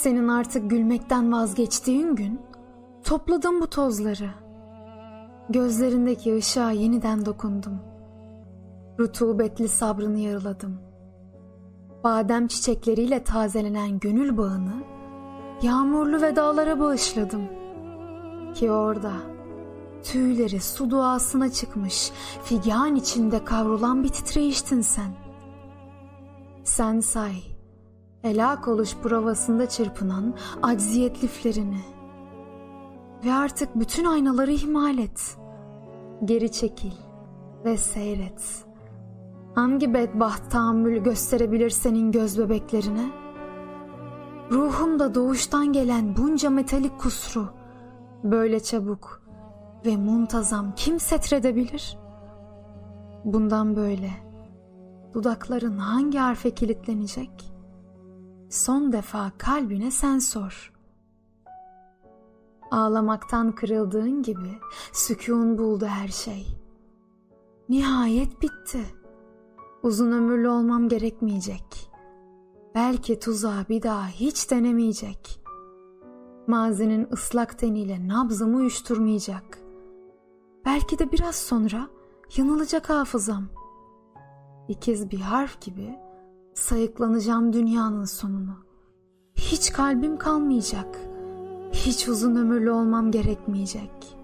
Senin artık gülmekten vazgeçtiğin gün topladım bu tozları. Gözlerindeki ışığa yeniden dokundum. Rutubetli sabrını yarıladım. Badem çiçekleriyle tazelenen gönül bağını yağmurlu vedalara bağışladım. Ki orada tüyleri su duasına çıkmış figan içinde kavrulan bir titreyiştin sen. Sen say, helak oluş provasında çırpınan acziyet liflerini. Ve artık bütün aynaları ihmal et. Geri çekil ve seyret. Hangi bedbaht tahammül gösterebilir senin göz bebeklerine? Ruhumda doğuştan gelen bunca metalik kusru böyle çabuk ve muntazam kim setredebilir? Bundan böyle dudakların hangi harfe kilitlenecek? Son defa kalbine sen sor. Ağlamaktan kırıldığın gibi sükun buldu her şey. Nihayet bitti. Uzun ömürlü olmam gerekmeyecek. Belki tuzağı bir daha hiç denemeyecek. Mazinin ıslak teniyle nabzımı uyuşturmayacak. Belki de biraz sonra yanılacak hafızam. İkiz bir harf gibi sayıklanacağım dünyanın sonunu. Hiç kalbim kalmayacak. Hiç uzun ömürlü olmam gerekmeyecek.''